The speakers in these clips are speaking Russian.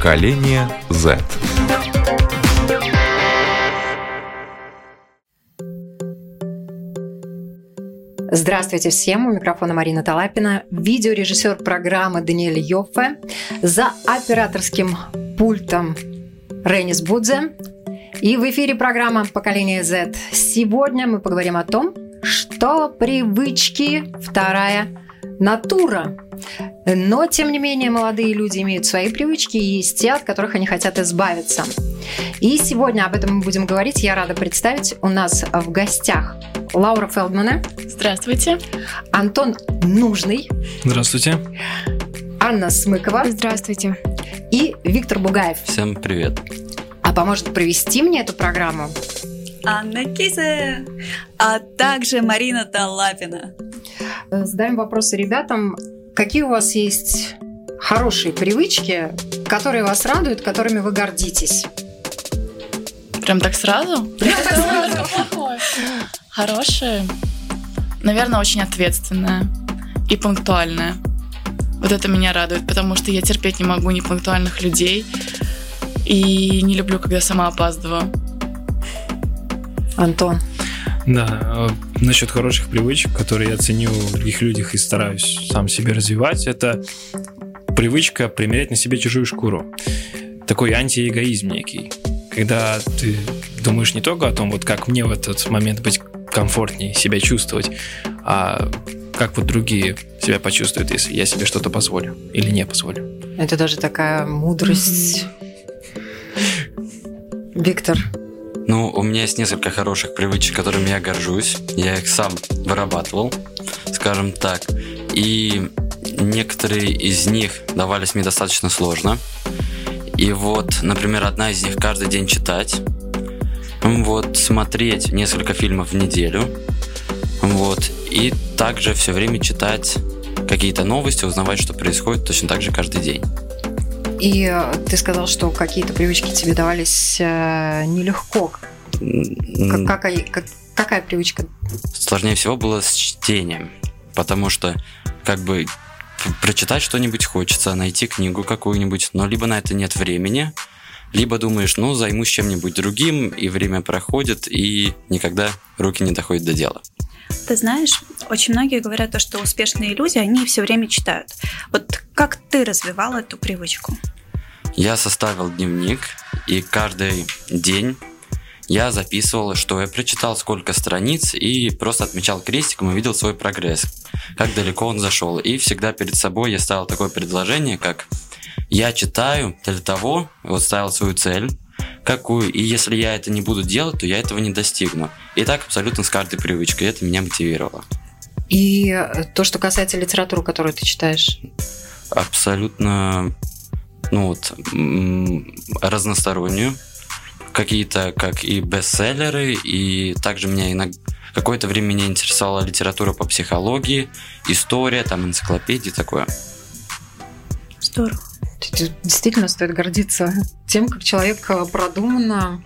Поколение Z. Здравствуйте всем, у микрофона Марина Талапина, видеорежиссер программы Даниэль Йоффе, за операторским пультом Ренис Будзе. И в эфире программа «Поколение Z». Сегодня мы поговорим о том, что привычки – вторая натура. Но, тем не менее, молодые люди имеют свои привычки и есть те, от которых они хотят избавиться. И сегодня об этом мы будем говорить. Я рада представить у нас в гостях Лаура Фелдмана. Здравствуйте. Антон Нужный. Здравствуйте. Анна Смыкова. Здравствуйте. И Виктор Бугаев. Всем привет. А поможет провести мне эту программу Анна Кизе, а также Марина Талапина. Задаем вопросы ребятам. Какие у вас есть хорошие привычки, которые вас радуют, которыми вы гордитесь? Прям так сразу? Прям так сразу. Хорошие. Наверное, очень ответственная и пунктуальная. Вот это меня радует, потому что я терпеть не могу непунктуальных людей и не люблю, когда сама опаздываю. Антон. Да, э, насчет хороших привычек, которые я ценю в других людях и стараюсь сам себе развивать, это привычка примерять на себе чужую шкуру. Такой антиэгоизм некий. Когда ты думаешь не только о том, вот как мне в этот момент быть комфортнее себя чувствовать, а как вот другие себя почувствуют, если я себе что-то позволю или не позволю. Это даже такая мудрость. Виктор, Ну, у меня есть несколько хороших привычек, которыми я горжусь. Я их сам вырабатывал, скажем так. И некоторые из них давались мне достаточно сложно. И вот, например, одна из них каждый день читать. Вот, смотреть несколько фильмов в неделю. Вот. И также все время читать какие-то новости, узнавать, что происходит точно так же каждый день. И э, ты сказал, что какие-то привычки тебе давались э, нелегко. Как- какая, как- какая привычка? Сложнее всего было с чтением, потому что как бы прочитать что-нибудь хочется, найти книгу какую-нибудь, но либо на это нет времени, либо думаешь, ну, займусь чем-нибудь другим, и время проходит, и никогда руки не доходят до дела. Ты знаешь, очень многие говорят, то, что успешные люди, они все время читают. Вот как ты развивал эту привычку? Я составил дневник, и каждый день я записывал, что я прочитал, сколько страниц, и просто отмечал крестиком и видел свой прогресс, как далеко он зашел. И всегда перед собой я ставил такое предложение, как «Я читаю для того», вот ставил свою цель, какую, и если я это не буду делать, то я этого не достигну. И так абсолютно с каждой привычкой, это меня мотивировало. И э, то, что касается литературы, которую ты читаешь. абсолютно, ну вот, разностороннюю. Какие-то, как и бестселлеры, и также меня иногда какое-то время меня интересовала литература по психологии, история, там энциклопедии, такое. Здорово. Действительно стоит гордиться тем, как человек э, продуманно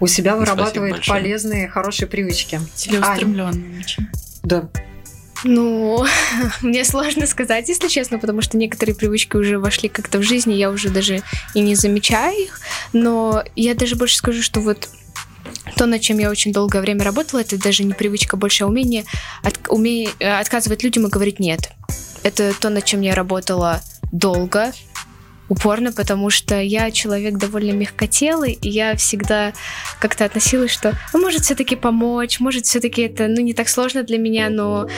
у себя Спасибо вырабатывает большое. полезные, хорошие привычки. Целеустремленный очень. Да. Ну, мне сложно сказать, если честно, потому что некоторые привычки уже вошли как-то в жизнь, и я уже даже и не замечаю их. Но я даже больше скажу, что вот то, над чем я очень долгое время работала, это даже не привычка, больше а умение, от, уме- э, отказывать людям и говорить нет. Это то, над чем я работала долго, упорно, потому что я человек довольно мягкотелый, и я всегда как-то относилась, что ну, может все-таки помочь, может все-таки это ну, не так сложно для меня, но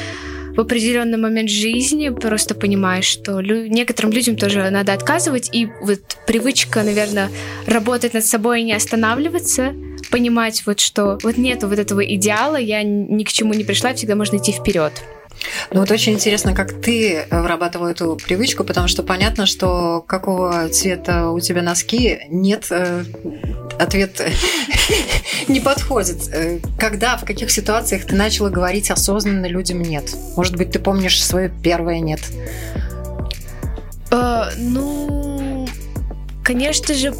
в определенный момент жизни просто понимаешь, что лю- некоторым людям тоже надо отказывать, и вот привычка, наверное, работать над собой и не останавливаться, понимать вот что вот нету вот этого идеала, я ни к чему не пришла, всегда можно идти вперед. Ну вот очень интересно, как ты э, вырабатывал эту привычку, потому что понятно, что какого цвета у тебя носки, нет, э, ответ не подходит. Э, Когда, в каких ситуациях ты начала говорить осознанно людям нет? Может быть, ты помнишь свое первое нет? Ну, конечно же,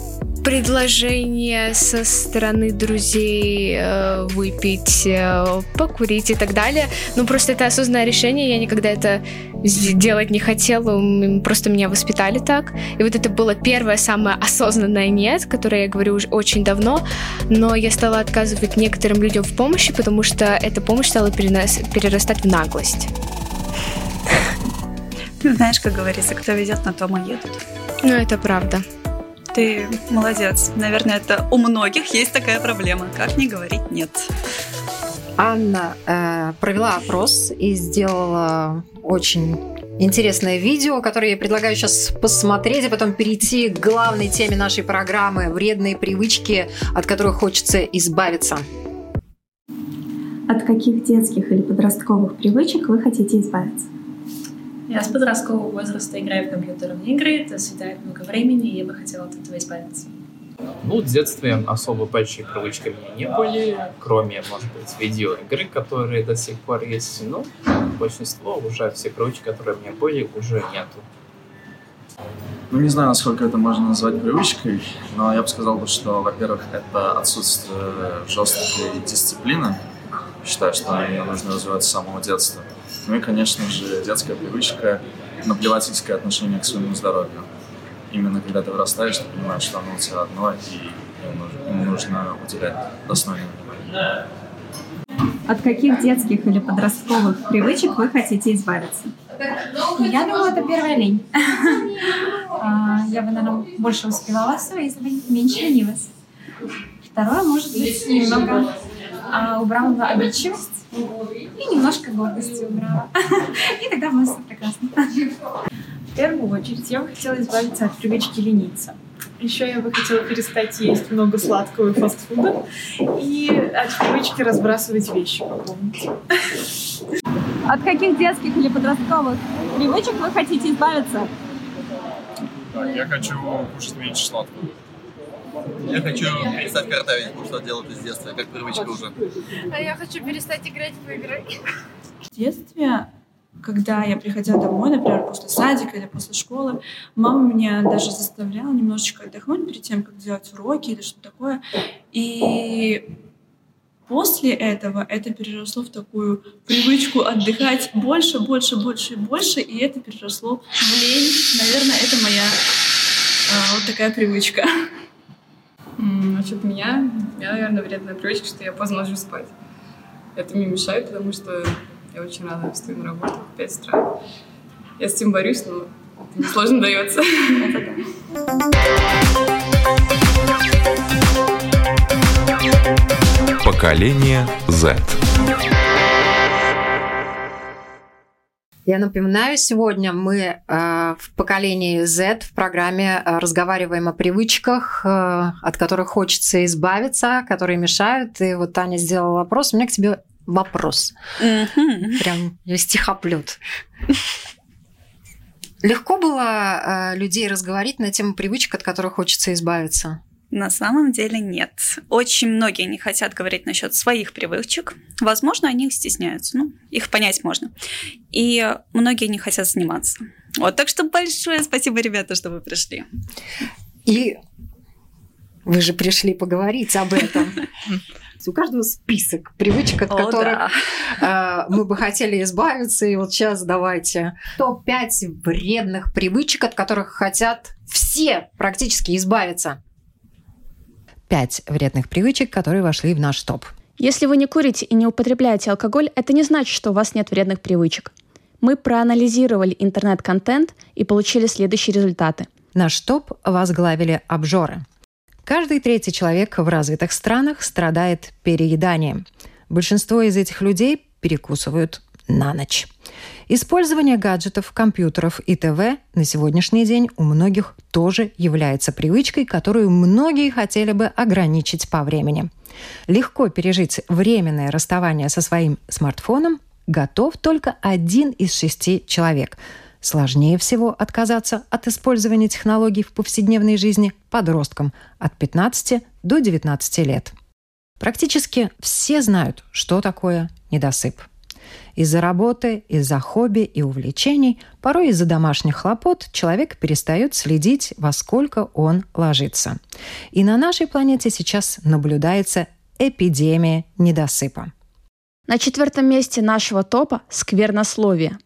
предложение со стороны друзей э, выпить, э, покурить и так далее. Ну, просто это осознанное решение, я никогда это делать не хотела, просто меня воспитали так. И вот это было первое самое осознанное «нет», которое я говорю уже очень давно, но я стала отказывать некоторым людям в помощи, потому что эта помощь стала перенос- перерастать в наглость. Знаешь, как говорится, кто ведет, на том и едут. Ну, это правда. Ты молодец. Наверное, это у многих есть такая проблема. Как не говорить нет? Анна э, провела опрос и сделала очень интересное видео, которое я предлагаю сейчас посмотреть, а потом перейти к главной теме нашей программы «Вредные привычки, от которых хочется избавиться». От каких детских или подростковых привычек вы хотите избавиться? Я с подросткового возраста играю в компьютерные игры, это съедает много времени, и я бы хотела от этого избавиться. Ну, в детстве особо большие привычки у меня не были, кроме, может быть, видеоигры, которые до сих пор есть. Но большинство уже все привычки, которые у меня были, уже нету. Ну, не знаю, насколько это можно назвать привычкой, но я бы сказал, что, во-первых, это отсутствие жесткой дисциплины. Считаю, что ее нужно развивать с самого детства. Ну и, конечно же, детская привычка, наплевательское отношение к своему здоровью. Именно когда ты вырастаешь, ты понимаешь, что оно у тебя одно, и ему нужно уделять достойное внимание. От каких детских или подростковых привычек вы хотите избавиться? Я думаю, это первая лень. А, я бы, наверное, больше успевала все, если бы меньше ленилась. Второе, может быть, немного а, убрала обидчивость и немножко гордости убрала. И тогда нас все прекрасно. В первую очередь я бы хотела избавиться от привычки лениться. Еще я бы хотела перестать есть много сладкого и фастфуда и от привычки разбрасывать вещи по комнате. От каких детских или подростковых привычек вы хотите избавиться? Я хочу кушать меньше сладкого. Я хочу перестать картавить, потому что делаю это с детства, как привычка уже. А я хочу перестать играть в игры. В детстве, когда я приходила домой, например, после садика или после школы, мама меня даже заставляла немножечко отдохнуть перед тем, как делать уроки или что-то такое. И после этого это переросло в такую привычку отдыхать больше, больше, больше и больше, и это переросло в лень. Наверное, это моя а, вот такая привычка. Насчет меня, я, наверное, вредная привычка, что я поздно ложусь спать. Это мне мешает, потому что я очень рано встаю на работу в 5 утра. Я с этим борюсь, но это мне сложно дается. Поколение Z. Я напоминаю, сегодня мы э, в поколении Z в программе э, разговариваем о привычках, э, от которых хочется избавиться, которые мешают. И вот Таня сделала вопрос. У меня к тебе вопрос. Прям стихоплет. Легко было людей разговорить на тему привычек, от которых хочется избавиться? На самом деле нет. Очень многие не хотят говорить насчет своих привычек. Возможно, они их стесняются. Ну, их понять можно. И многие не хотят заниматься. Вот, так что большое спасибо, ребята, что вы пришли. И вы же пришли поговорить об этом. У каждого список привычек, от О, которых да. э, мы бы хотели избавиться. И вот сейчас давайте топ-5 вредных привычек, от которых хотят все практически избавиться пять вредных привычек, которые вошли в наш топ. Если вы не курите и не употребляете алкоголь, это не значит, что у вас нет вредных привычек. Мы проанализировали интернет-контент и получили следующие результаты. Наш топ возглавили обжоры. Каждый третий человек в развитых странах страдает перееданием. Большинство из этих людей перекусывают на ночь. Использование гаджетов, компьютеров и ТВ на сегодняшний день у многих тоже является привычкой, которую многие хотели бы ограничить по времени. Легко пережить временное расставание со своим смартфоном готов только один из шести человек. Сложнее всего отказаться от использования технологий в повседневной жизни подросткам от 15 до 19 лет. Практически все знают, что такое недосып – Из-за работы, из-за хобби и увлечений, порой из-за домашних хлопот, человек перестает следить, во сколько он ложится. И на нашей планете сейчас наблюдается эпидемия недосыпа. На четвертом месте нашего топа – сквернословие.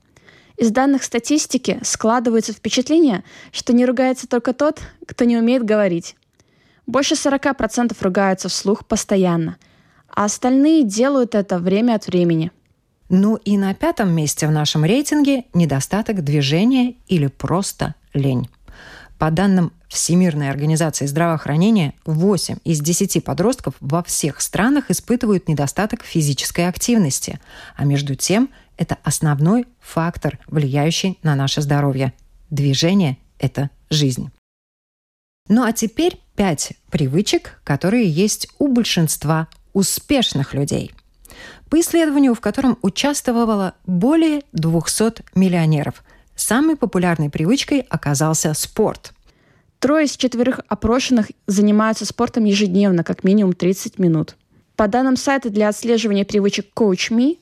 Из данных статистики складывается впечатление, что не ругается только тот, кто не умеет говорить. Больше 40% ругаются вслух постоянно, а остальные делают это время от времени. Ну и на пятом месте в нашем рейтинге недостаток движения или просто лень. По данным Всемирной организации здравоохранения, 8 из 10 подростков во всех странах испытывают недостаток физической активности, а между тем это основной фактор, влияющий на наше здоровье. Движение – это жизнь. Ну а теперь пять привычек, которые есть у большинства успешных людей. По исследованию, в котором участвовало более 200 миллионеров, самой популярной привычкой оказался спорт. Трое из четверых опрошенных занимаются спортом ежедневно, как минимум 30 минут. По данным сайта для отслеживания привычек CoachMe,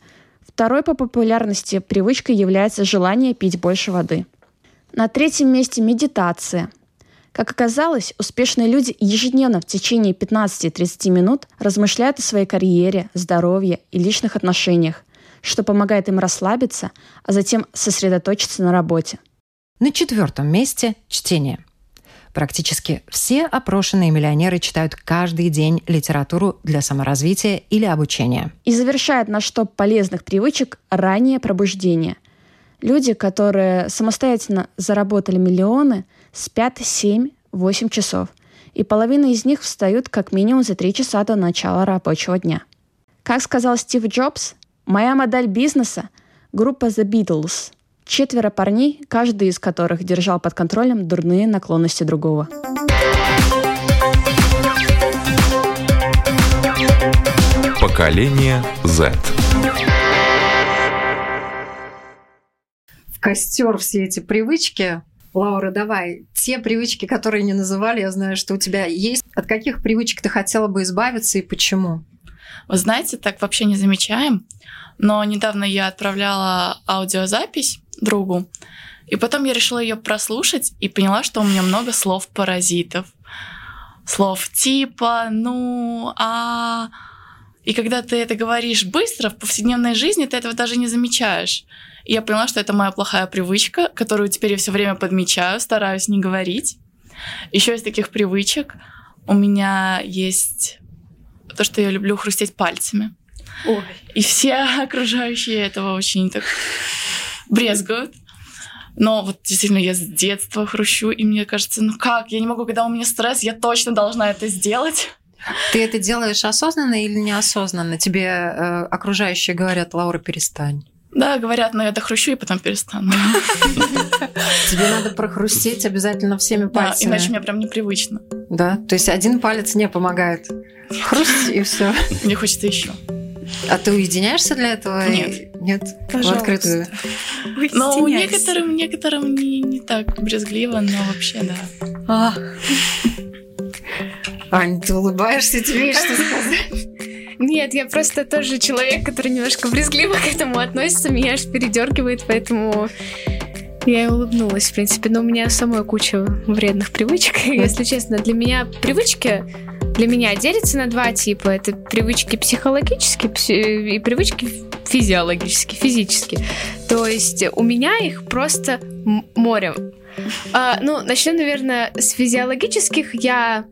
Второй по популярности привычкой является желание пить больше воды. На третьем месте медитация. Как оказалось, успешные люди ежедневно в течение 15-30 минут размышляют о своей карьере, здоровье и личных отношениях, что помогает им расслабиться, а затем сосредоточиться на работе. На четвертом месте – чтение. Практически все опрошенные миллионеры читают каждый день литературу для саморазвития или обучения. И завершает наш топ полезных привычек раннее пробуждение. Люди, которые самостоятельно заработали миллионы, спят 7-8 часов. И половина из них встают как минимум за 3 часа до начала рабочего дня. Как сказал Стив Джобс, моя модель бизнеса – группа The Beatles – Четверо парней, каждый из которых держал под контролем дурные наклонности другого. Поколение Z. В костер все эти привычки. Лаура, давай. Те привычки, которые не называли, я знаю, что у тебя есть. От каких привычек ты хотела бы избавиться и почему? Вы знаете, так вообще не замечаем. Но недавно я отправляла аудиозапись другу. И потом я решила ее прослушать и поняла, что у меня много слов-паразитов. Слов типа, ну, а... И когда ты это говоришь быстро, в повседневной жизни ты этого даже не замечаешь. И я поняла, что это моя плохая привычка, которую теперь я все время подмечаю, стараюсь не говорить. Еще из таких привычек у меня есть то, что я люблю хрустеть пальцами. Ой. И все окружающие этого очень так брезгают. Но вот действительно я с детства хрущу, и мне кажется, ну как, я не могу, когда у меня стресс, я точно должна это сделать. Ты это делаешь осознанно или неосознанно? Тебе э, окружающие говорят, Лаура, перестань. Да, говорят, но я дохрущу и потом перестану. Тебе надо прохрустеть обязательно всеми пальцами. Да, иначе мне прям непривычно. Да, то есть один палец не помогает. Хрусть и все. Мне хочется еще. А ты уединяешься для этого? Нет. Нет? Пожалуйста. В открытую? Но у некоторым, некоторым не, не так брезгливо, но вообще да. А. Ань, ты улыбаешься, тебе есть что сказать? Нет, я просто тоже человек, который немножко брезгливо к этому относится, меня аж передергивает, поэтому я и улыбнулась, в принципе. Но у меня самой куча вредных привычек. Если честно, для меня привычки для меня делятся на два типа. Это привычки психологические и привычки физиологические, физические. То есть у меня их просто море. А, ну, начнем, наверное, с физиологических. Я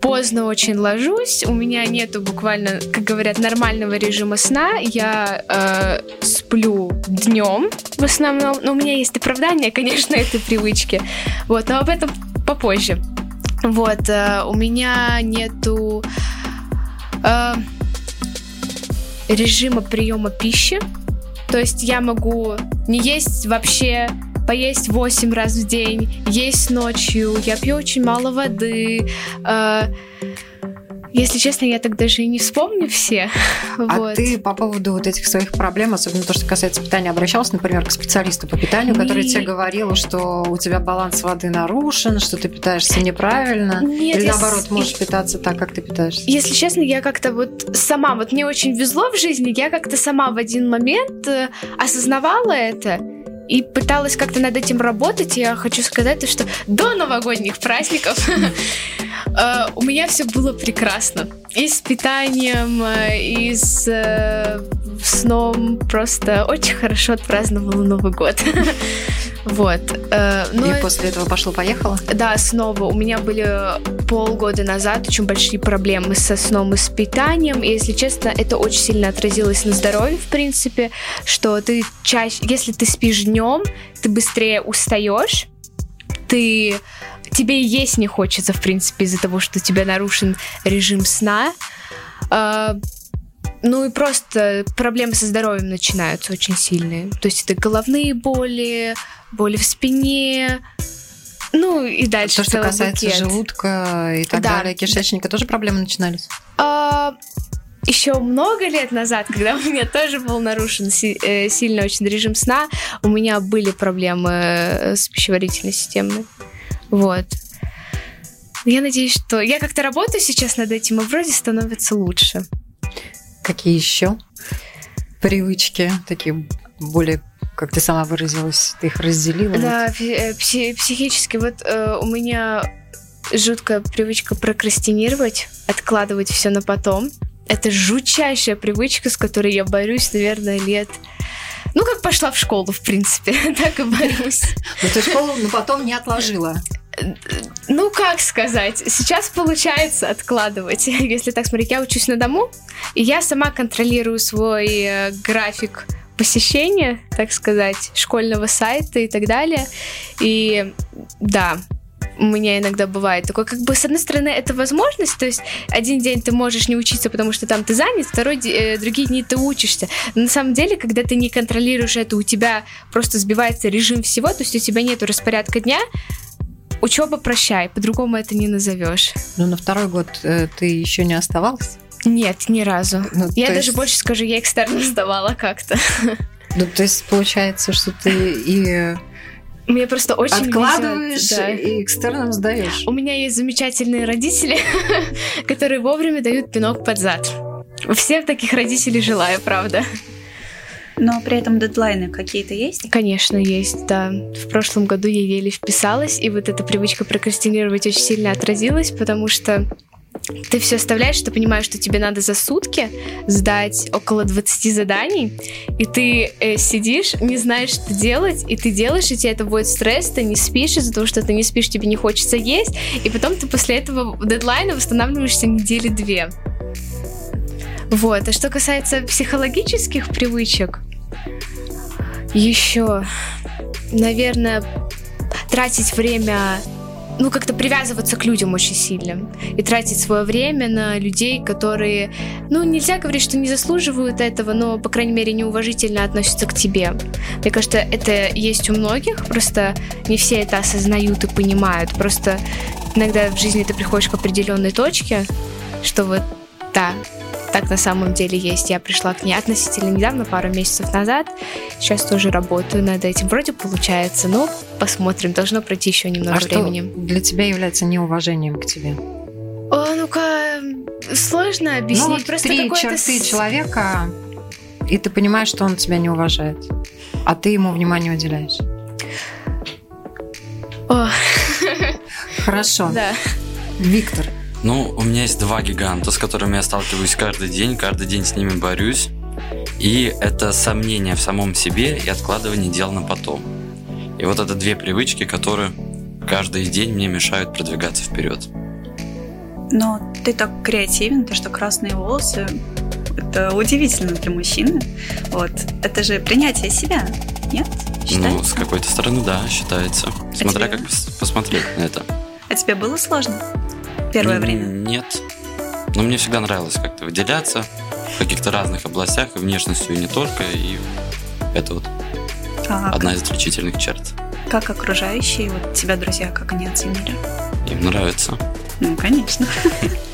поздно очень ложусь, у меня нету буквально, как говорят, нормального режима сна. Я э, сплю днем в основном, но у меня есть оправдание, конечно, этой привычки. Вот, но об этом попозже. Вот, э, у меня нету э, режима приема пищи. То есть я могу не есть вообще, поесть 8 раз в день, есть ночью, я пью очень мало воды. Э, Если честно, я так даже и не вспомню все. А вот. ты по поводу вот этих своих проблем, особенно то, что касается питания, обращался, например, к специалисту по питанию, который Не- тебе говорил, что у тебя баланс воды нарушен, что ты питаешься неправильно, Нет, или я наоборот можешь питаться так, как ты питаешься? Если честно, я как-то вот сама, вот мне очень везло в жизни, я как-то сама в один момент э, осознавала это и пыталась как-то над этим работать. Я хочу сказать, то, что до новогодних праздников э, у меня все было прекрасно. И с питанием, э, и с э, сном. Просто очень хорошо отпраздновала Новый год. Вот. э, ну, И после этого пошло-поехало? да, снова. У меня были полгода назад очень большие проблемы со сном и с питанием. И, если честно, это очень сильно отразилось на здоровье, в принципе, что ты чаще, если ты спишь днем, ты быстрее устаешь, ты тебе и есть не хочется, в принципе, из-за того, что у тебя нарушен режим сна. А, ну и просто проблемы со здоровьем начинаются очень сильные. То есть это головные боли, боли в спине, ну и дальше То, что касается букет. желудка и так Да. далее, кишечника, тоже проблемы начинались? А, еще много лет назад, когда у меня тоже был нарушен си- э, сильно очень режим сна, у меня были проблемы э, с пищеварительной системой. Вот. Я надеюсь, что я как-то работаю сейчас над этим, и вроде становится лучше. Какие еще привычки, такие более, как ты сама выразилась, ты их разделила? Да, э, пси- психически. Вот э, у меня жуткая привычка прокрастинировать, откладывать все на потом. Это жутчайшая привычка, с которой я борюсь, наверное, лет... Ну, как пошла в школу, в принципе, так и борюсь. Но ты школу, но потом не отложила. Ну, как сказать, сейчас получается откладывать. Если так смотреть, я учусь на дому, и я сама контролирую свой э, график посещения, так сказать, школьного сайта и так далее. И да, у меня иногда бывает такое, как бы, с одной стороны, это возможность, то есть один день ты можешь не учиться, потому что там ты занят, второй, э, другие дни ты учишься. Но на самом деле, когда ты не контролируешь это, у тебя просто сбивается режим всего, то есть у тебя нету распорядка дня, учеба прощай, по-другому это не назовешь. Ну, на второй год э, ты еще не оставалась? Нет, ни разу. Ну, я даже есть- больше скажу, я экстерном сдавала как-то. Ну, то есть получается, что ты и Мне просто очень откладываешь, везет, да. и экстерном сдаешь. У меня есть замечательные родители, которые вовремя дают пинок под зад. Всем таких родителей желаю, правда. Но при этом дедлайны какие-то есть? Конечно, есть, да. В прошлом году я еле вписалась, и вот эта привычка прокрастинировать очень сильно отразилась, потому что ты все оставляешь, ты понимаешь, что тебе надо за сутки сдать около 20 заданий, и ты э, сидишь, не знаешь, что делать, и ты делаешь, и тебе это вводит стресс, ты не спишь из-за того, что ты не спишь, тебе не хочется есть, и потом ты после этого дедлайна восстанавливаешься недели две. Вот. А что касается психологических привычек, еще, наверное, тратить время, ну, как-то привязываться к людям очень сильно. И тратить свое время на людей, которые, ну, нельзя говорить, что не заслуживают этого, но, по крайней мере, неуважительно относятся к тебе. Мне кажется, это есть у многих, просто не все это осознают и понимают. Просто иногда в жизни ты приходишь к определенной точке, что вот, да, так на самом деле есть. Я пришла к ней относительно недавно, пару месяцев назад. Сейчас тоже работаю над этим. Вроде получается, но посмотрим. Должно пройти еще немного а что времени. для тебя является неуважением к тебе? О, ну-ка, сложно объяснить. ну, вот Просто три черты человека, и ты понимаешь, что он тебя не уважает, а ты ему внимание уделяешь. О. Хорошо. Да. Виктор, Ну, у меня есть два гиганта, с которыми я сталкиваюсь каждый день, каждый день с ними борюсь. И это сомнение в самом себе и откладывание дел на потом. И вот это две привычки, которые каждый день мне мешают продвигаться вперед. Но ты так креативен, то что красные волосы это удивительно для мужчины. Вот. Это же принятие себя, нет? Ну, Считается? с какой-то стороны, да, считается. Смотря тебе? как пос- посмотреть на это. А тебе было сложно? Первое М, время? Нет. Но мне всегда нравилось как-то выделяться в каких-то разных областях, и внешностью, и не только. И это вот Так. одна из отличительных черт. Как окружающие, вот тебя друзья, как они оценили? Им нравится. Ну, конечно.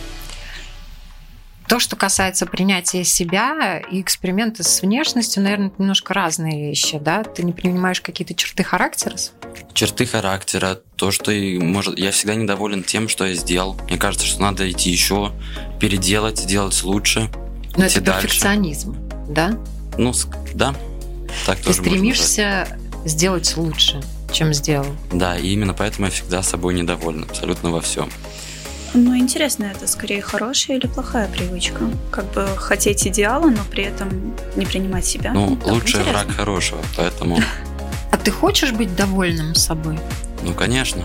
То, что касается принятия себя и эксперименты с внешностью, наверное, это немножко разные вещи, да? Ты не принимаешь какие-то черты характера? Черты характера, то, что и может... Я всегда недоволен тем, что я сделал. Мне кажется, что надо идти еще, переделать, сделать лучше. Но это дальше. перфекционизм, да? Ну, да. Так Ты тоже стремишься сделать лучше, чем сделал. Да, и именно поэтому я всегда собой недоволен, абсолютно во всем. Ну, интересно, это скорее хорошая или плохая привычка? Как бы хотеть идеала, но при этом не принимать себя. Ну, ну лучший враг хорошего, поэтому... А ты хочешь быть довольным собой? Ну, конечно.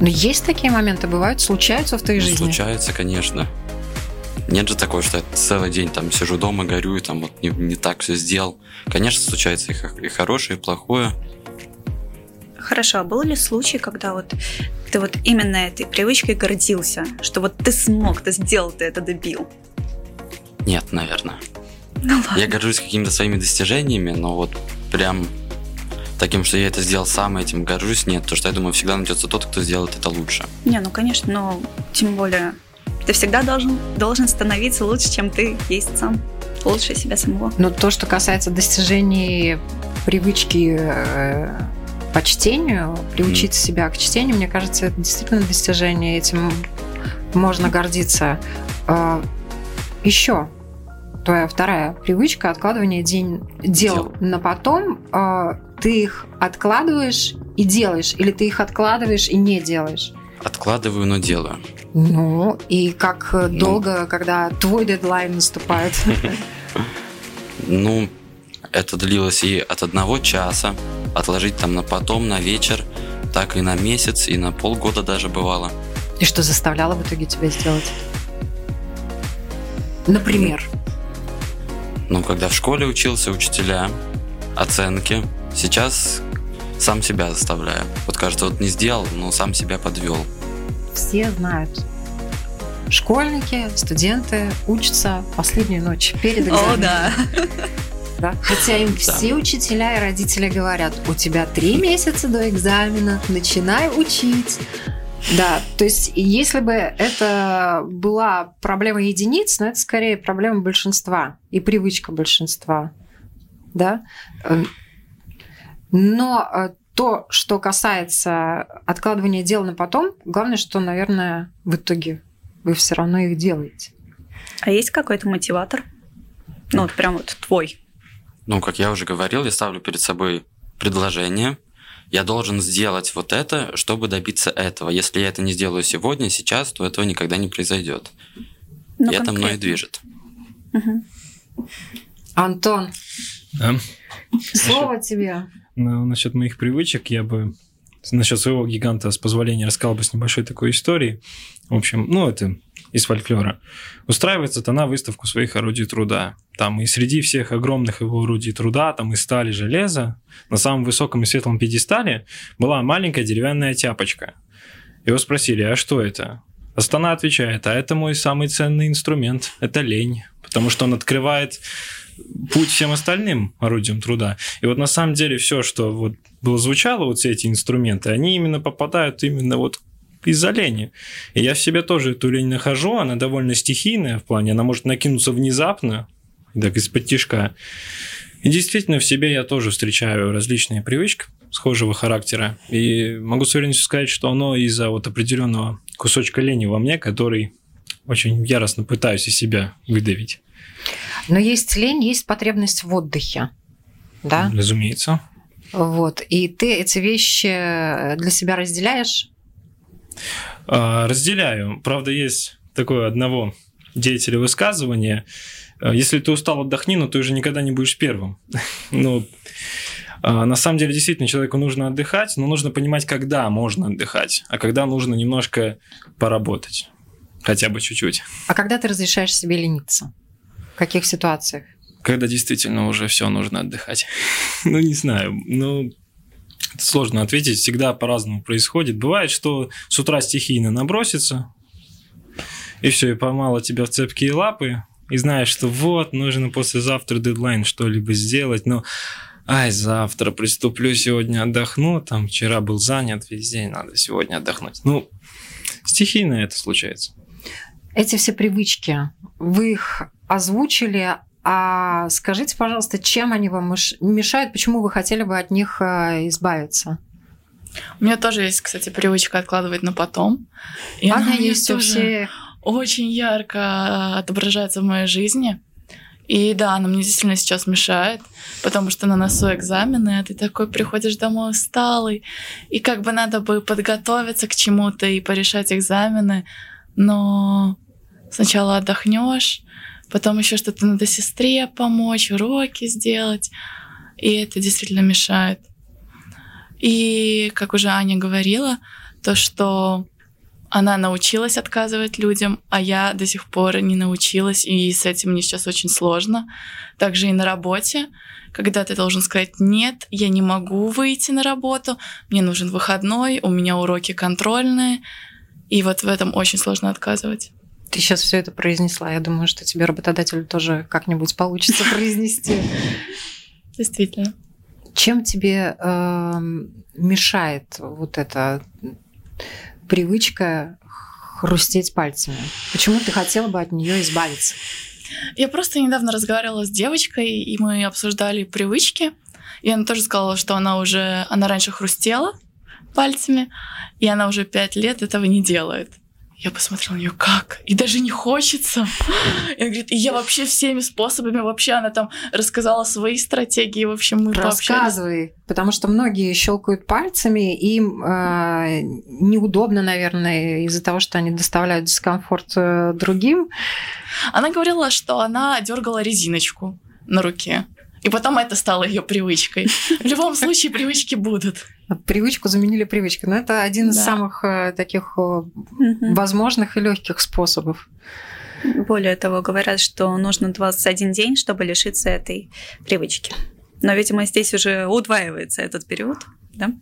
Но есть такие моменты, бывают, случаются в твоей ну, жизни? Случаются, конечно. Нет же такого, что я целый день там сижу дома, горю, и там вот не, не так все сделал. Конечно, случается и, и хорошее, и плохое. Хорошо, а был ли случай, когда вот ты вот именно этой привычкой гордился, что вот ты смог, ты сделал, ты это добил? Нет, наверное. Ну ладно. Я горжусь какими-то своими достижениями, но вот прям таким, что я это сделал сам, этим горжусь, нет. Потому что я думаю, всегда найдется тот, кто сделает это лучше. Не, ну конечно, но тем более ты всегда должен, должен становиться лучше, чем ты есть сам. Лучше себя самого. Но то, что касается достижений привычки э, по чтению, приучить mm. себя к чтению, мне кажется, это действительно достижение. Этим можно гордиться. А, Еще твоя вторая привычка откладывания день, дел, дел. на потом. А, ты их откладываешь и делаешь, или ты их откладываешь и не делаешь? Откладываю, но делаю. Ну, и как ну. долго, когда твой дедлайн наступает? Ну, это длилось и от одного часа отложить там на потом, на вечер, так и на месяц, и на полгода даже бывало. И что заставляло в итоге тебя сделать? Например? Ну, когда в школе учился, учителя, оценки. Сейчас сам себя заставляю. Вот кажется, вот не сделал, но сам себя подвел. Все знают. Школьники, студенты учатся последнюю ночь перед экзаменом. О, да. Да? Хотя им все учителя и родители говорят, у тебя три месяца до экзамена, начинай учить. Да, то есть если бы это была проблема единиц, но это скорее проблема большинства и привычка большинства. Да? Эм, но э, то, что касается откладывания дел на потом, главное, что, наверное, в итоге вы все равно их делаете. А есть какой-то мотиватор? Ну, вот прям вот твой. Ну, как я уже говорил, я ставлю перед собой предложение. Я должен сделать вот это, чтобы добиться этого. Если я это не сделаю сегодня, сейчас, то этого никогда не произойдет. Ну, и конкретно. это мной движет. Угу. Антон, да? слово насчет, тебе. Ну, насчет моих привычек я бы насчет своего гиганта, с позволения, рассказал бы с небольшой такой историей. В общем, ну, это из фольклора. Устраивается она выставку своих орудий труда. Там и среди всех огромных его орудий труда, там и стали, железа, на самом высоком и светлом пьедестале была маленькая деревянная тяпочка. Его спросили, а что это? Астана отвечает, а это мой самый ценный инструмент, это лень, потому что он открывает путь всем остальным орудиям труда. И вот на самом деле все, что вот было звучало, вот все эти инструменты, они именно попадают именно вот из-за лени. И я в себе тоже эту лень нахожу, она довольно стихийная в плане, она может накинуться внезапно, так из-под тишка. И действительно в себе я тоже встречаю различные привычки схожего характера. И могу с уверенностью сказать, что оно из-за вот определенного кусочка лени во мне, который очень яростно пытаюсь из себя выдавить. Но есть лень, есть потребность в отдыхе. Да? Разумеется. Вот. И ты эти вещи для себя разделяешь? А, разделяю. Правда, есть такое одного деятеля высказывания. А, если ты устал, отдохни, но ты уже никогда не будешь первым. ну, на самом деле, действительно, человеку нужно отдыхать, но нужно понимать, когда можно отдыхать, а когда нужно немножко поработать. Хотя бы чуть-чуть. А когда ты разрешаешь себе лениться? В каких ситуациях? Когда действительно уже все нужно отдыхать. ну, не знаю. Ну, сложно ответить, всегда по-разному происходит. Бывает, что с утра стихийно набросится, и все, и помало тебя в цепкие лапы, и знаешь, что вот, нужно послезавтра дедлайн что-либо сделать, но ай, завтра приступлю, сегодня отдохну, там вчера был занят весь день, надо сегодня отдохнуть. Ну, стихийно это случается. Эти все привычки, вы их озвучили, а скажите, пожалуйста, чем они вам меш- мешают, почему вы хотели бы от них э, избавиться? У меня тоже есть, кстати, привычка откладывать на потом. И Она есть у всех. очень ярко отображается в моей жизни. И да, она мне действительно сейчас мешает, потому что на носу экзамены, а ты такой приходишь домой усталый, и как бы надо бы подготовиться к чему-то и порешать экзамены, но сначала отдохнешь, потом еще что-то надо сестре помочь, уроки сделать, и это действительно мешает. И, как уже Аня говорила, то, что она научилась отказывать людям, а я до сих пор не научилась, и с этим мне сейчас очень сложно. Также и на работе, когда ты должен сказать «нет, я не могу выйти на работу, мне нужен выходной, у меня уроки контрольные», и вот в этом очень сложно отказывать. Ты сейчас все это произнесла. Я думаю, что тебе работодателю тоже как-нибудь получится произнести. Действительно. Чем тебе эм, мешает вот эта привычка хрустеть пальцами? Почему ты хотела бы от нее избавиться? Я просто недавно разговаривала с девочкой, и мы обсуждали привычки. И она тоже сказала, что она уже, она раньше хрустела пальцами, и она уже пять лет этого не делает. Я посмотрела на нее, как? И даже не хочется. И она говорит, и я вообще всеми способами, вообще она там рассказала свои стратегии, в общем, мы. Рассказывай, потому что многие щелкают пальцами, им э, неудобно, наверное, из-за того, что они доставляют дискомфорт э, другим. Она говорила, что она дергала резиночку на руке. И потом это стало ее привычкой. В любом случае привычки будут. Привычку заменили привычкой. Но это один из Да. самых э, таких э, возможных и легких способов. Более того, говорят, что нужно 21 день, чтобы лишиться этой привычки. Но, видимо, здесь уже удваивается этот период, да?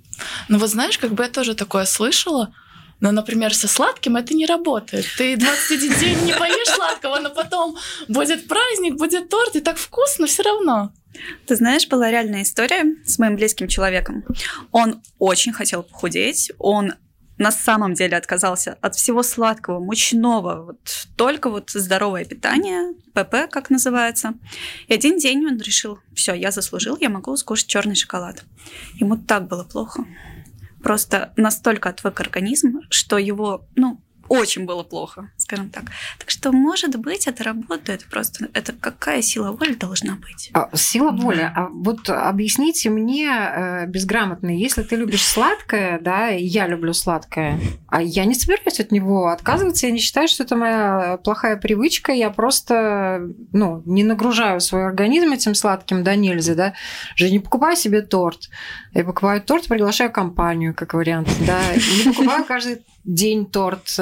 Ну вот знаешь, как бы я тоже такое слышала, но, например, со сладким это не работает. Ты 21 день не поешь сладкого, но потом будет праздник, будет торт, и так вкусно все равно. Ты знаешь, была реальная история с моим близким человеком. Он очень хотел похудеть, он на самом деле отказался от всего сладкого, мучного, вот только вот здоровое питание, ПП, как называется. И один день он решил, все, я заслужил, я могу скушать черный шоколад. Ему так было плохо. Просто настолько отвык организм, что его, ну, очень было плохо, скажем так. Так что, может быть, это работает просто. Это какая сила воли должна быть? А, Сила воли. А вот объясните мне э, безграмотно, если ты любишь сладкое, да, и я люблю сладкое, а я не собираюсь от него отказываться, я не считаю, что это моя плохая привычка, я просто, ну, не нагружаю свой организм этим сладким, да, нельзя, да, же не покупаю себе торт, я покупаю торт, приглашаю компанию, как вариант, да, не покупаю каждый день торт.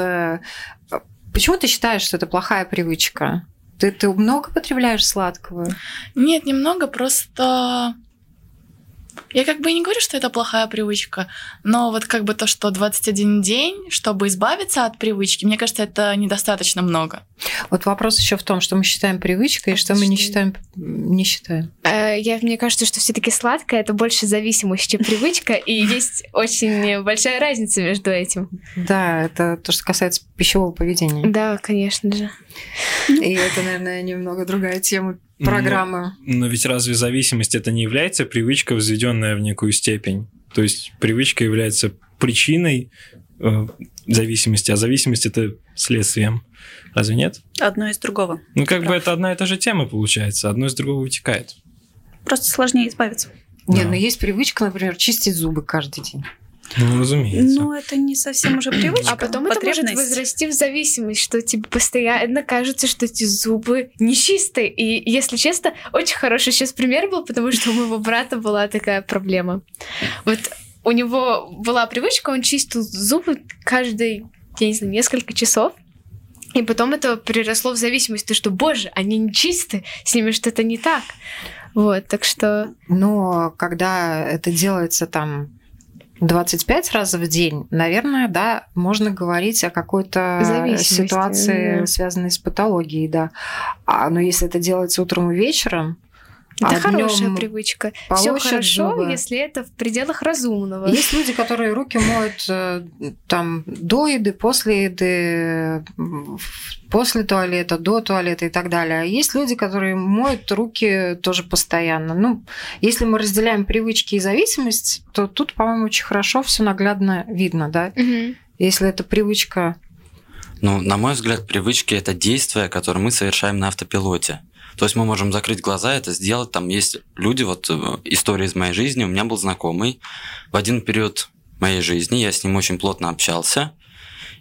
Почему ты считаешь, что это плохая привычка? Ты, ты много потребляешь сладкого? Нет, немного, просто... Я как бы не говорю, что это плохая привычка, но вот как бы то, что 21 день, чтобы избавиться от привычки, мне кажется, это недостаточно много. Вот вопрос еще в том, что мы считаем привычкой и что мы не считаем, не считаем. Э, Я, мне кажется, что все-таки сладкое это больше зависимость, чем привычка, и есть очень большая разница между этим. Да, это то, что касается пищевого поведения. Да, конечно же. И это, наверное, немного другая тема программы. Но, но ведь разве зависимость это не является привычка, возведенная в некую степень? То есть привычка является причиной э, зависимости, а зависимость это следствием. Разве нет? Одно из другого. Ну, как бы это одна и та же тема получается, одно из другого вытекает. Просто сложнее избавиться. Нет, но есть привычка, например, чистить зубы каждый день. Ну, разумеется. Ну, это не совсем уже привычка. А потом это может возрасти в зависимость, что тебе постоянно кажется, что эти зубы нечистые. И, если честно, очень хороший сейчас пример был, потому что у моего брата была такая проблема. Вот у него была привычка, он чистил зубы каждый, я не знаю, несколько часов. И потом это переросло в зависимость, то что, боже, они не чистые, с ними что-то не так. Вот, так что... Но когда это делается там 25 раз в день, наверное, да, можно говорить о какой-то ситуации, да. связанной с патологией, да. А, но если это делается утром и вечером, Это А хорошая привычка. Все хорошо, зубы. если это в пределах разумного. Есть люди, которые руки моют э, там до еды, после еды, после туалета, до туалета и так далее. А есть люди, которые моют руки тоже постоянно. Ну, если мы разделяем привычки и зависимость, то тут, по-моему, очень хорошо все наглядно видно, да? Если это привычка Ну, на мой взгляд, привычки это действия, которые мы совершаем на автопилоте. То есть мы можем закрыть глаза, это сделать. Там есть люди, вот э, история из моей жизни. У меня был знакомый в один период моей жизни, я с ним очень плотно общался,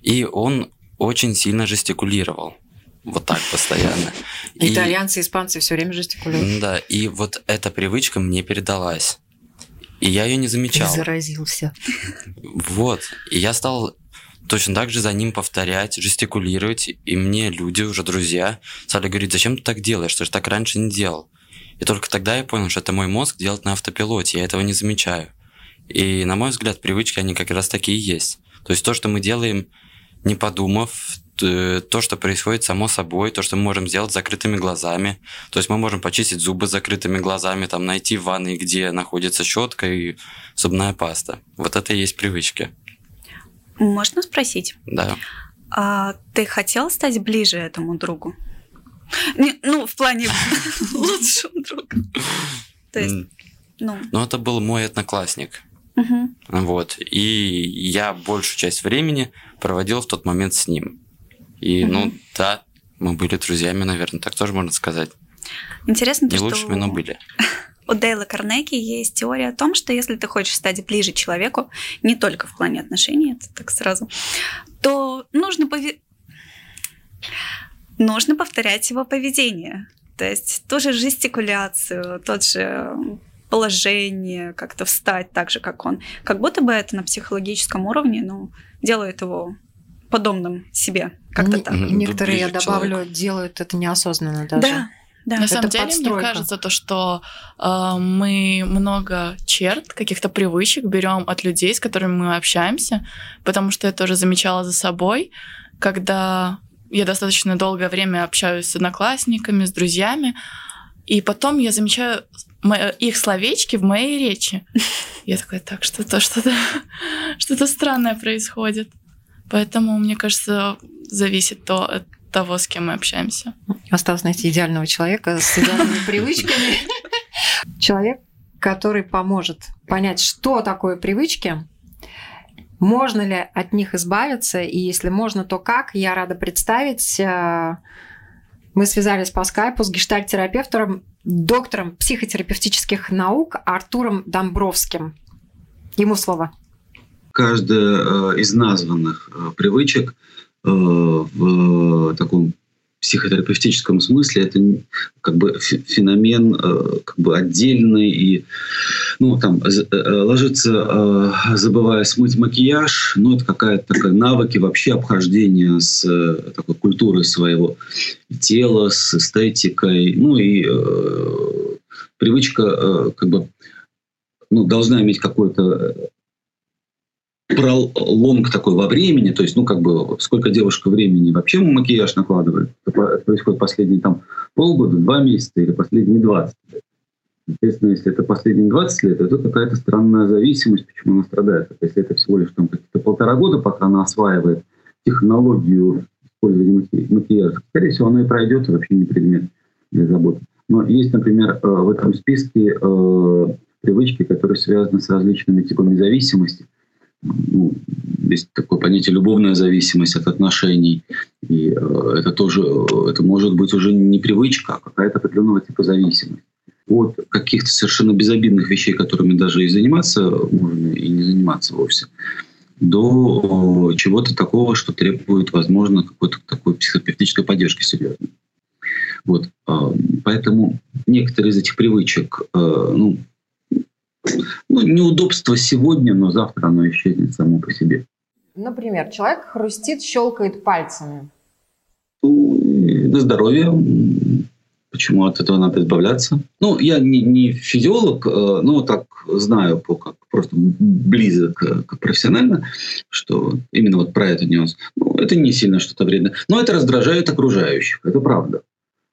и он очень сильно жестикулировал. Вот так постоянно. И- итальянцы, испанцы все время жестикулируют. Да, и вот эта привычка мне передалась. И я ее не Ты замечал. заразился. Вот. И я стал точно так же за ним повторять, жестикулировать. И мне люди, уже друзья, стали говорить, зачем ты так делаешь? Ты же так раньше не делал. И только тогда я понял, что это мой мозг делает на автопилоте. Я этого не замечаю. И, на мой взгляд, привычки, они как раз такие и есть. То есть то, что мы делаем, не подумав, то, что происходит само собой, то, что мы можем сделать с закрытыми глазами. То есть мы можем почистить зубы с закрытыми глазами, там найти в ванной, где находится щетка и зубная паста. Вот это и есть привычки. Можно спросить, Да. а ты хотел стать ближе этому другу? Не, ну, в плане лучшего друга. То есть, ну, Но это был мой одноклассник. мгм. Вот. И я большую часть времени проводил в тот момент с ним. И, ну, да, мы были друзьями, наверное, так тоже можно сказать. интересно, то, Не что лучшими, но были. у Дейла Карнеги есть теория о том, что если ты хочешь стать ближе человеку, не только в плане отношений, это так сразу, то нужно пове- нужно повторять его поведение. То есть ту же жестикуляцию, тот же положение, как-то встать так же, как он. Как будто бы это на психологическом уровне, ну, делает его подобным себе. Как-то Не- так. Некоторые, я добавлю, делают это неосознанно даже. Да, да. На Это самом деле, мне подстройка. кажется, то, что э, мы много черт, каких-то привычек берем от людей, с которыми мы общаемся, потому что я тоже замечала за собой, когда я достаточно долгое время общаюсь с одноклассниками, с друзьями, и потом я замечаю их словечки в моей речи. Я такая, так, что-то, что-то, что-то странное происходит. Поэтому, мне кажется, зависит то от того, с кем мы общаемся. Осталось найти идеального человека с идеальными привычками. Человек, который поможет понять, что такое привычки, можно ли от них избавиться, и если можно, то как. Я рада представить. э, Мы связались по скайпу с гештальт-терапевтом, доктором психотерапевтических наук Артуром Домбровским. Ему слово. каждая э, из названных э, привычек в э, таком психотерапевтическом смысле это как бы фе- феномен э, как бы отдельный и ну там э, ложится э, забывая смыть макияж ну это какая-то такая навыки вообще обхождения с такой культурой своего тела с эстетикой. Ну и привычка как бы ну, должна иметь какой-то пролонг такой во времени, то есть, ну, как бы, сколько девушка времени вообще макияж накладывает, это происходит последние там полгода, два месяца или последние 20 лет. Соответственно, если это последние 20 лет, это какая-то странная зависимость, почему она страдает. Если это всего лишь там какие-то полтора года, пока она осваивает технологию использования маки- макияжа, скорее всего, она и пройдет, и вообще не предмет для заботы. Но есть, например, э, в этом списке э, привычки, которые связаны с различными типами зависимости. Ну, есть такое понятие любовная зависимость от отношений. И э, это тоже, э, это может быть уже не привычка, а какая-то определенного типа зависимость. От каких-то совершенно безобидных вещей, которыми даже и заниматься можно, и не заниматься вовсе, до чего-то такого, что требует, возможно, какой-то такой психотерапевтической поддержки серьезной. Вот. э, Поэтому некоторые из этих привычек, ну, ну, неудобство сегодня, но завтра оно исчезнет само по себе. Например, человек хрустит, щелкает пальцами. И На здоровье. м, Почему от этого надо избавляться? Ну, я не, не физиолог, э, но так знаю по как просто близок э, как профессионально, что именно вот про этот нюанс. Ну, это не сильно что-то вредно. Но это раздражает окружающих, это правда.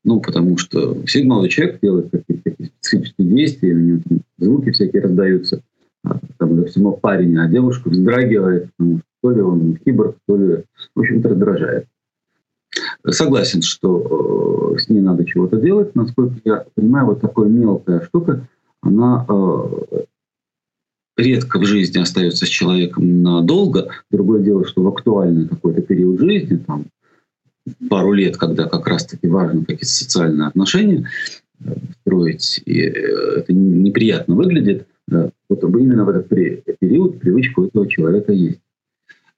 Ну, потому что молодой человек делает какие-то специфические действия, у него звуки всякие раздаются. А, там, допустим, парень, а девушка вздрагивает, потому что то ли он киборг, то ли, в общем-то, раздражает. Согласен, что э, с ней надо чего-то делать. Насколько я понимаю, вот такая мелкая штука, она э, редко в жизни остается с человеком надолго. Другое дело, что в актуальный какой-то период жизни, там, пару лет, когда как раз-таки важно какие-то социальные отношения э, строить, и э, это неприятно выглядит, вот именно в этот период привычка у этого человека есть.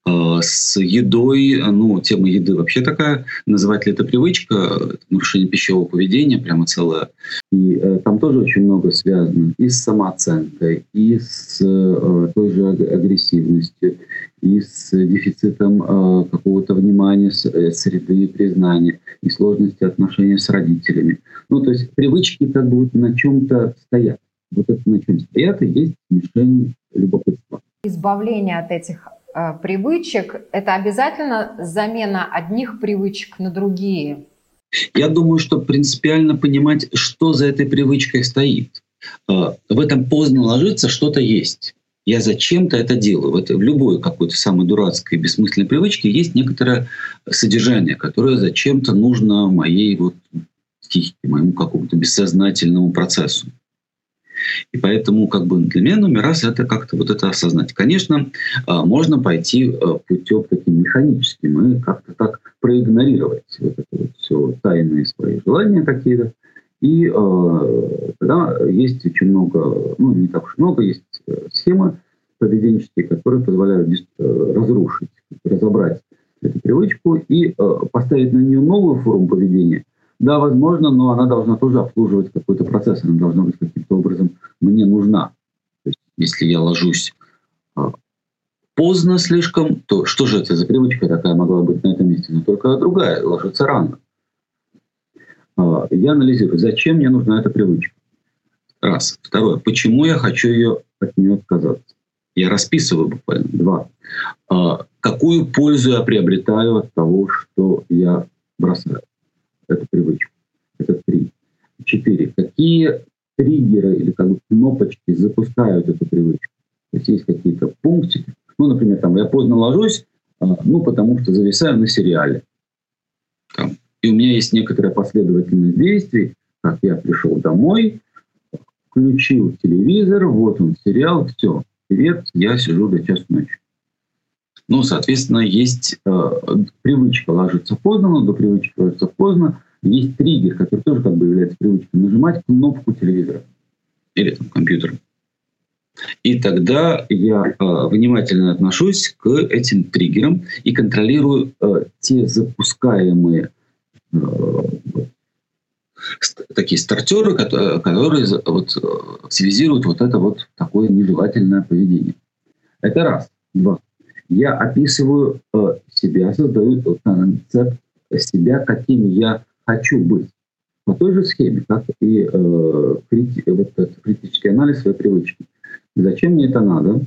А, с едой, ну, тема еды вообще такая, называть ли это привычка, нарушение пищевого поведения, прямо целое. И э, там тоже очень много связано и с самооценкой, и с э, той же агрессивностью, и с дефицитом э, какого-то внимания, э, среды признания, и сложности отношений с родителями. Ну, то есть привычки как бы на чем-то стоят. Вот это на чем стоят и есть мишень любопытства. Избавление от этих Э, привычек, это обязательно замена одних привычек на другие? Я думаю, что принципиально понимать, что за этой привычкой стоит. Э, в этом поздно ложиться что-то есть. Я зачем-то это делаю. В, это, в любой какой-то самой дурацкой бессмысленной привычке есть некоторое содержание, которое зачем-то нужно моей вот моему какому-то бессознательному процессу. И поэтому как бы для меня номер раз это как-то вот это осознать. Конечно, а, можно пойти а, путем таким механическим и как-то так проигнорировать вот это вот все тайные свои желания какие-то. И э, тогда есть очень много, ну не так уж много, есть э, схемы поведенческие, которые позволяют э, разрушить, разобрать эту привычку и э, поставить на нее новую форму поведения, да, возможно, но она должна тоже обслуживать какой-то процесс, она должна быть каким-то образом мне нужна. То есть, если я ложусь а, поздно слишком, то что же это за привычка такая могла быть на этом месте? Но только другая, ложиться рано. А, я анализирую, зачем мне нужна эта привычка. Раз. Второе. Почему я хочу ее от нее отказаться? Я расписываю буквально. Два. А, какую пользу я приобретаю от того, что я бросаю? Эту привычку. Это три. Четыре. Какие триггеры или как бы кнопочки запускают эту привычку? То есть есть какие-то пунктики. Ну, например, там я поздно ложусь, а, ну, потому что зависаю на сериале. Там. И у меня есть некоторая последовательность действий, как я пришел домой, включил телевизор, вот он сериал, все, привет, я сижу до часу ночи. Ну, соответственно, есть э, привычка ложиться поздно, но до привычки ложиться поздно. Есть триггер, который тоже как бы является привычкой. Нажимать кнопку телевизора или там, компьютера. И тогда я э, внимательно отношусь к этим триггерам и контролирую э, те запускаемые э, такие стартеры, которые, которые вот, активизируют вот это вот такое нежелательное поведение. Это раз. Два я описываю э, себя, создаю концепт себя, каким я хочу быть. По той же схеме, как и э, крити, вот этот критический анализ своей привычки. Зачем мне это надо?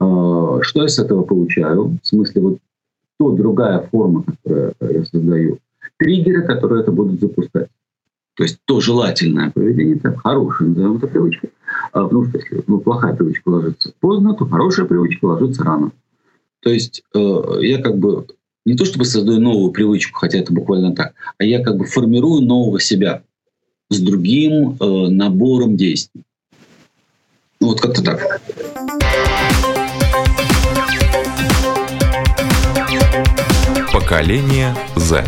Э, что я с этого получаю? В смысле, вот то другая форма, которую я создаю. Триггеры, которые это будут запускать. То есть то желательное поведение, это хорошая, назовем это привычкой. А, потому что если ну, плохая привычка ложится поздно, то хорошая привычка ложится рано. То есть э, я как бы не то чтобы создаю новую привычку, хотя это буквально так, а я как бы формирую нового себя с другим э, набором действий. Ну вот как-то так. Поколение Z.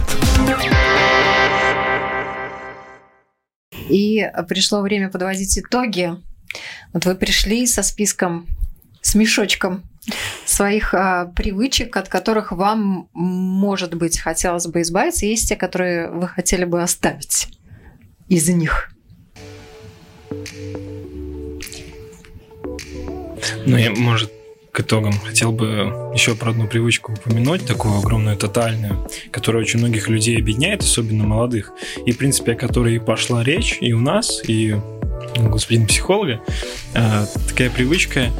И пришло время подводить итоги. Вот вы пришли со списком, с мешочком своих а, привычек, от которых вам, может быть, хотелось бы избавиться, есть те, которые вы хотели бы оставить из них? Ну, я, может, к итогам хотел бы еще про одну привычку упомянуть, такую огромную, тотальную, которая очень многих людей объединяет, особенно молодых, и, в принципе, о которой пошла речь и у нас, и у господина психолога. А, такая привычка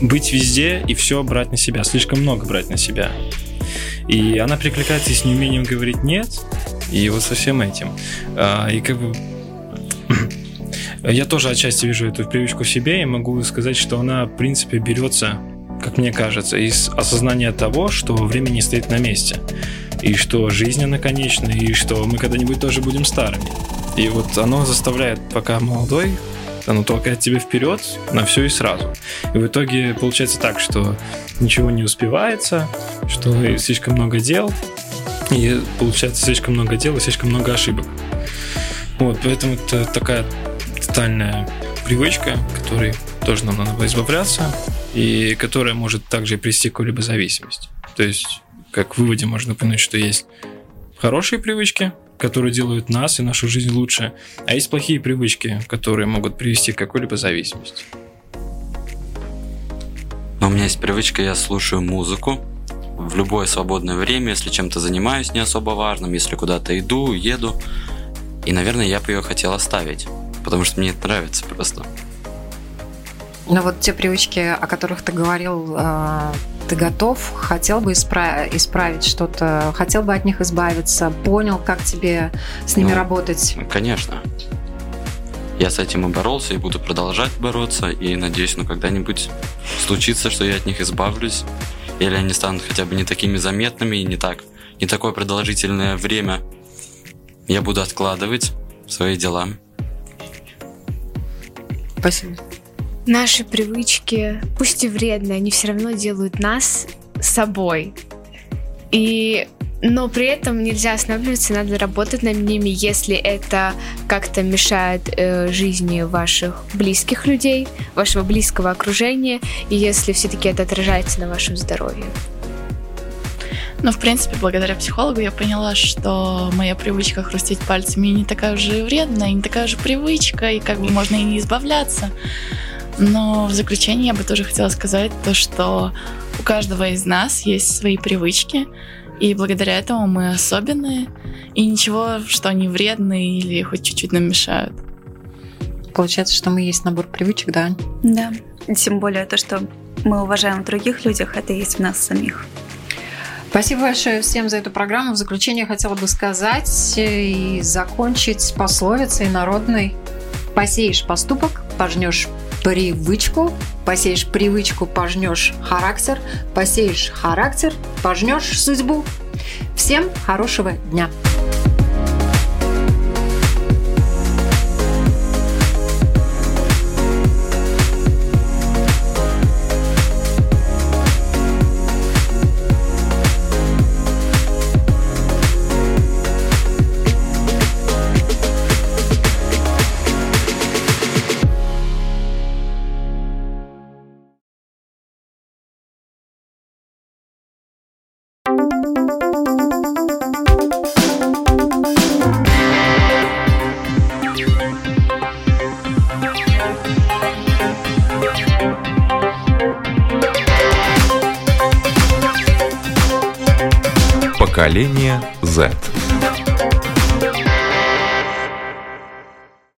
быть везде и все брать на себя, слишком много брать на себя. И она прикликается с неумением говорить «нет», и вот со всем этим. А, и как бы Я тоже отчасти вижу эту привычку в себе и могу сказать, что она, в принципе, берется, как мне кажется, из осознания того, что время не стоит на месте. И что жизнь она конечна, и что мы когда-нибудь тоже будем старыми. И вот оно заставляет, пока молодой, оно толкает тебя вперед на все и сразу. И в итоге получается так, что ничего не успевается, что слишком много дел, и получается слишком много дел и слишком много ошибок. Вот, поэтому это такая тотальная привычка, которой тоже нам надо избавляться, и которая может также привести к какой-либо зависимости. То есть, как в выводе можно понять, что есть хорошие привычки, которые делают нас и нашу жизнь лучше, а есть плохие привычки, которые могут привести к какой-либо зависимости. Но у меня есть привычка, я слушаю музыку в любое свободное время, если чем-то занимаюсь не особо важным, если куда-то иду, еду. И, наверное, я бы ее хотел оставить, потому что мне это нравится просто. Ну вот те привычки, о которых ты говорил, э, ты готов, хотел бы исправить, исправить что-то, хотел бы от них избавиться, понял, как тебе с ними Ну, работать. Конечно. Я с этим и боролся, и буду продолжать бороться, и надеюсь, ну когда-нибудь случится, что я от них избавлюсь, или они станут хотя бы не такими заметными, и не так, не такое продолжительное время я буду откладывать свои дела. Спасибо. Наши привычки, пусть и вредные, они все равно делают нас собой. И но при этом нельзя останавливаться, надо работать над ними, если это как-то мешает э, жизни ваших близких людей, вашего близкого окружения, и если все-таки это отражается на вашем здоровье. Ну, в принципе, благодаря психологу я поняла, что моя привычка хрустеть пальцами не такая уже вредная, не такая же привычка, и как бы можно и не избавляться. Но в заключение я бы тоже хотела сказать то, что у каждого из нас есть свои привычки, и благодаря этому мы особенные, и ничего, что они вредные или хоть чуть-чуть нам мешают. Получается, что мы есть набор привычек, да? Да. Тем более то, что мы уважаем в других людях, это есть в нас самих. Спасибо большое всем за эту программу. В заключение хотела бы сказать и закончить пословицей народной. Посеешь поступок, пожнешь привычку, посеешь привычку, пожнешь характер, посеешь характер, пожнешь судьбу. Всем хорошего дня! Z.